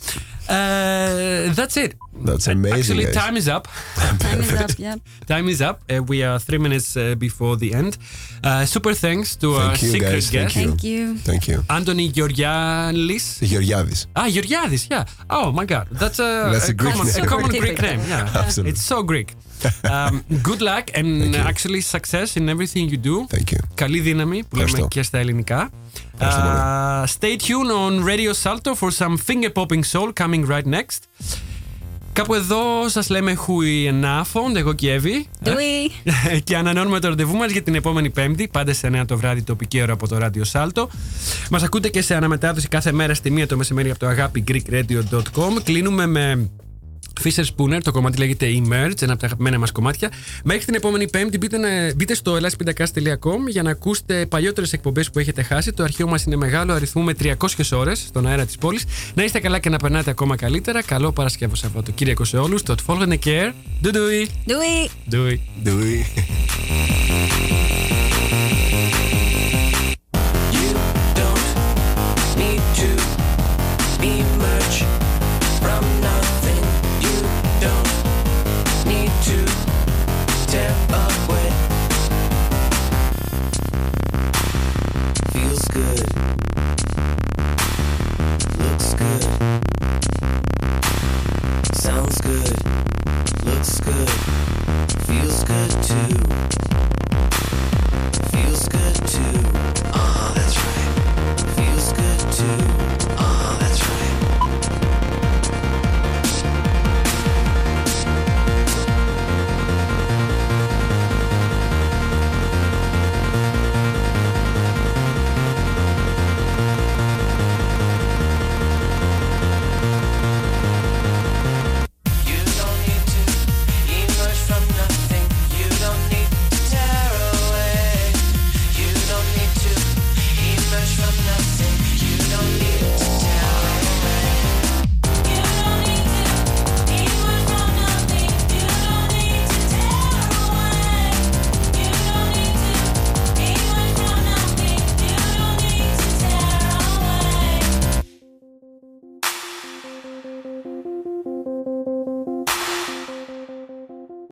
uh, that's it. That's amazing. Actually, guys. time is up. Time is up. Yeah. Time is up. Uh, we are three minutes uh, before the end. Uh, super thanks to our Thank you, secret guys. guest, Thank Thank you. Thank you. Anthony Georgianis. Georgiadis. Ah, Georgiadis. Yeah. Oh my God, that's a, That's a Greek common, name. a common Greek name. Yeah, Absolutely. it's so Greek. Um, good luck and actually success in everything you do. Thank you. Καλή δύναμη που λέμε Ευχαριστώ. και στα ελληνικά. Ευχαριστώ πολύ. Uh, stay tuned on Radio Salto for some finger popping soul coming right next. Κάπου εδώ σας λέμε Hui Ενάφον, εγώ και η Εύη. Doei. και ανανεώνουμε το ραντεβού μας για την επόμενη Πέμπτη, πάντα σε 9 το βράδυ τοπική ώρα από το Radio Salto. Μας ακούτε και σε αναμετάδοση κάθε μέρα στη μία το μεσημέρι από το αγάπη greekradio.com. Κλείνουμε με Fisher Spooner, το κομμάτι λέγεται Emerge, ένα από τα αγαπημένα μας κομμάτια. Μέχρι την επόμενη Πέμπτη μπείτε, να- μπείτε στο ελλάσπιντακάς.com για να ακούσετε παλιότερες εκπομπές που έχετε χάσει. Το αρχείο μας είναι μεγάλο, αριθμούμε 300 ώρες στον αέρα της πόλης. Να είστε καλά και να περνάτε ακόμα καλύτερα. Καλό Παρασκευό Σαββατοκύριακο σε όλους. Το folgende care. Doei doei. Doei. Doei. Doei.